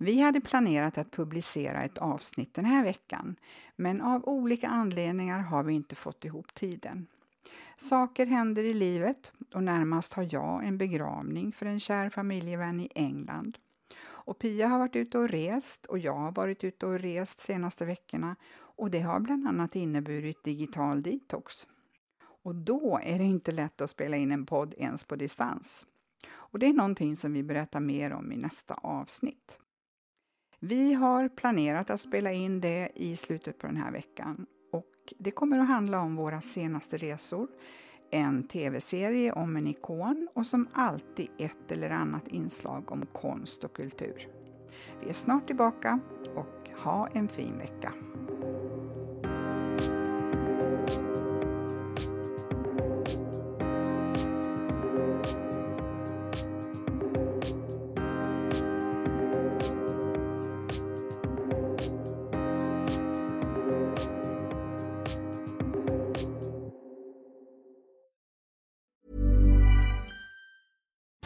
Vi hade planerat att publicera ett avsnitt den här veckan, men av olika anledningar har vi inte fått ihop tiden. Saker händer i livet och närmast har jag en begravning för en kär familjevän i England. Och Pia har varit ute och rest och jag har varit ute och rest senaste veckorna och det har bland annat inneburit digital detox. Och då är det inte lätt att spela in en podd ens på distans. Och det är någonting som vi berättar mer om i nästa avsnitt. Vi har planerat att spela in det i slutet på den här veckan och det kommer att handla om våra senaste resor, en tv-serie om en ikon och som alltid ett eller annat inslag om konst och kultur. Vi är snart tillbaka och ha en fin vecka!